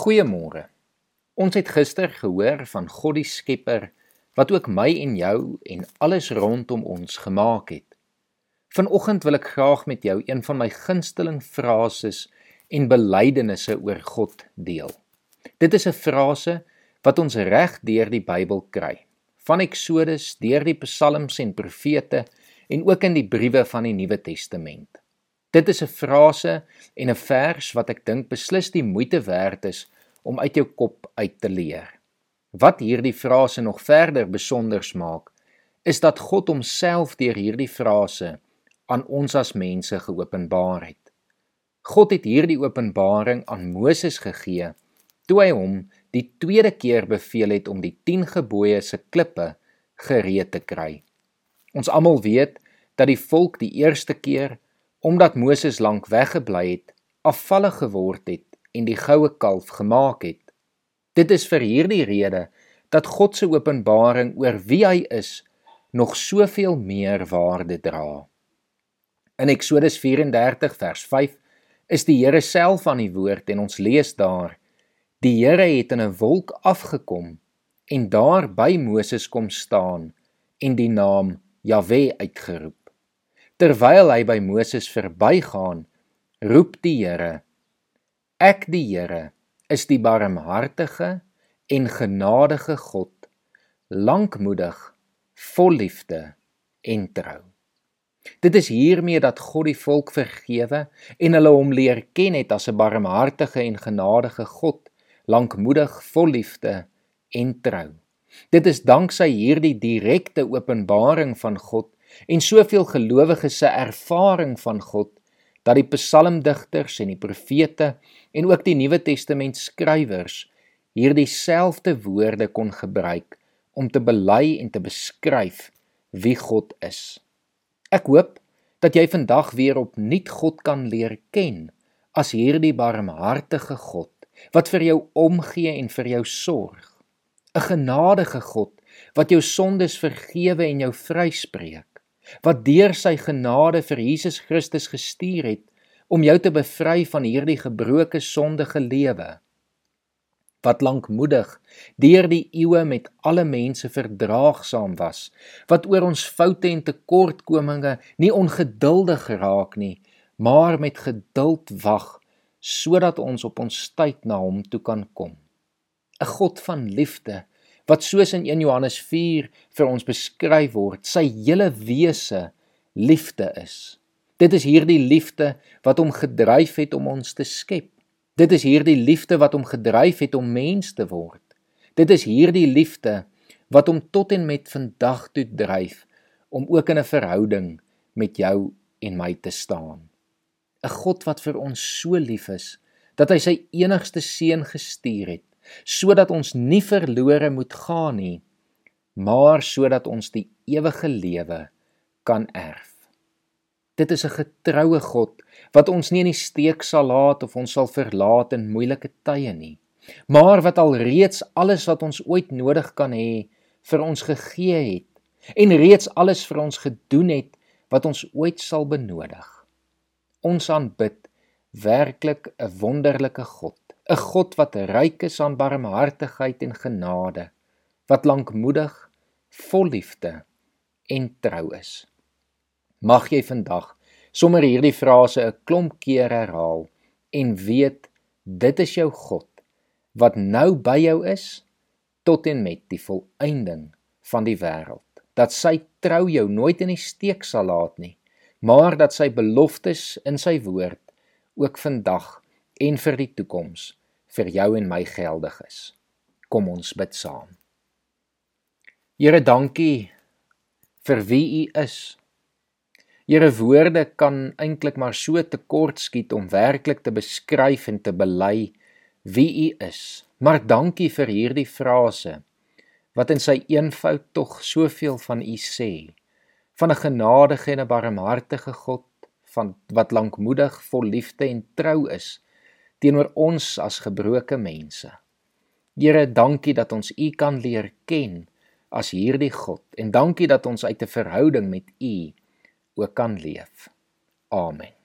Goeiemôre. Ons het gister gehoor van God die Skepper wat ook my en jou en alles rondom ons gemaak het. Vanoggend wil ek graag met jou een van my gunsteling frases en belydenisse oor God deel. Dit is 'n frase wat ons reg deur die Bybel kry. Van Eksodus deur die Psalms en Profete en ook in die briewe van die Nuwe Testament. Dit is 'n frase en 'n vers wat ek dink beslis die moeite werd is om uit jou kop uit te leer. Wat hierdie frase nog verder besonders maak, is dat God homself deur hierdie frase aan ons as mense geopenbaar het. God het hierdie openbaring aan Moses gegee toe hy hom die tweede keer beveel het om die 10 gebooie se klippe gereed te kry. Ons almal weet dat die volk die eerste keer omdat Moses lank weggebly het, afvallig geword het en die goue kalf gemaak het. Dit is vir hierdie rede dat God se openbaring oor wie hy is nog soveel meer waarde dra. In Eksodus 34 vers 5 is die Here self aan die woord en ons lees daar: Die Here het in 'n wolk afgekom en daar by Moses kom staan en die naam Jahwe uitgeroep. Terwyl hy by Moses verbygaan, roep die Here: Ek die Here is die barmhartige en genadige God, lankmoedig, vol liefde en trou. Dit is hiermee dat God die volk vergewe en hulle hom leer ken het as 'n barmhartige en genadige God, lankmoedig, vol liefde en trou. Dit is danksy hierdie direkte openbaring van God en soveel gelowiges se ervaring van God dat die psalmdigters en die profete en ook die Nuwe Testament skrywers hierdie selfde woorde kon gebruik om te bely en te beskryf wie God is. Ek hoop dat jy vandag weer opnuut God kan leer ken as hierdie barmhartige God wat vir jou omgee en vir jou sorg. 'n Genadige God wat jou sondes vergewe en jou vryspreek wat deur sy genade vir Jesus Christus gestuur het om jou te bevry van hierdie gebroke sondige lewe wat lankmoedig deur die eeue met alle mense verdraagsaam was wat oor ons foute en tekortkominge nie ongeduldig geraak nie maar met geduld wag sodat ons op ons tyd na hom toe kan kom. 'n God van liefde wat soos in 1 Johannes 4 vir ons beskryf word, sy hele wese liefde is. Dit is hierdie liefde wat hom gedryf het om ons te skep. Dit is hierdie liefde wat hom gedryf het om mens te word. Dit is hierdie liefde wat hom tot en met vandag toe dryf om ook in 'n verhouding met jou en my te staan. 'n God wat vir ons so lief is dat hy sy enigste seun gestuur het sodat ons nie verlore moet gaan nie, maar sodat ons die ewige lewe kan erf. Dit is 'n getroue God wat ons nie in die steek sal laat of ons sal verlaat in moeilike tye nie, maar wat alreeds alles wat ons ooit nodig kan hê vir ons gegee het en reeds alles vir ons gedoen het wat ons ooit sal benodig. Ons aanbid werklik 'n wonderlike God 'n God wat ryk is aan barmhartigheid en genade, wat lankmoedig, vol liefde en trou is. Mag jy vandag sommer hierdie frase 'n klomp keer herhaal en weet dit is jou God wat nou by jou is tot en met die volëinding van die wêreld. Dat sy trou jou nooit in die steek sal laat nie, maar dat sy beloftes in sy woord ook vandag en vir die toekoms vir jou en my geldig is. Kom ons bid saam. Here, dankie vir wie U is. Here, woorde kan eintlik maar so tekort skiet om werklik te beskryf en te bely wie U is. Maar dankie vir hierdie frase wat in sy eenvoud tog soveel van U sê. Van 'n genadige en 'n barmhartige God, van wat lankmoedig, vol liefde en trou is teenoor ons as gebroke mense. Here, dankie dat ons U kan leer ken as hierdie God en dankie dat ons uit 'n verhouding met U ook kan leef. Amen.